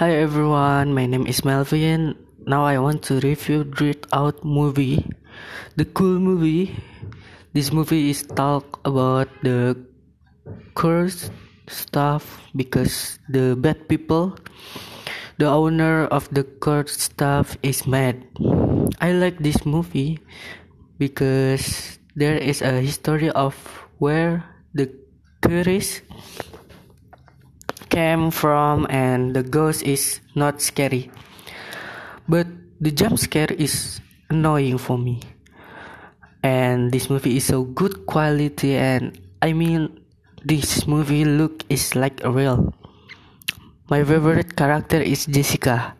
Hi everyone, my name is Melvin. Now I want to review DreadOut movie. The cool movie. This movie is talk about the cursed stuff because the bad people the owner of the cursed stuff is mad. I like this movie because there is a history of where the curse came from and the ghost is not scary. But the jump scare is annoying for me. And this movie is so good quality and I mean this movie look is like a real. My favorite character is Jessica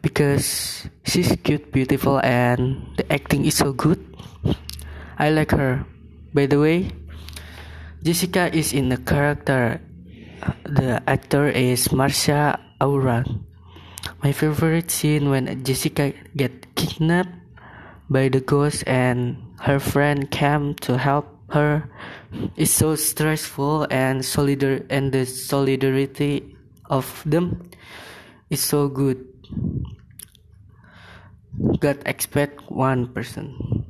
because she's cute, beautiful and the acting is so good. I like her. By the way, Jessica is in the character the actor is Marsha Aruan. My favorite scene when Jessica get kidnapped by the ghost and her friend came to help her is so stressful and solidar and the solidarity of them is so good. God expect one person.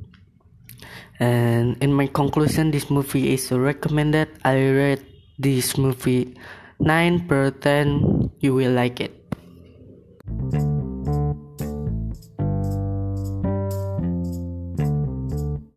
And in my conclusion, this movie is recommended. I rate this movie. 9 per 10 you will like it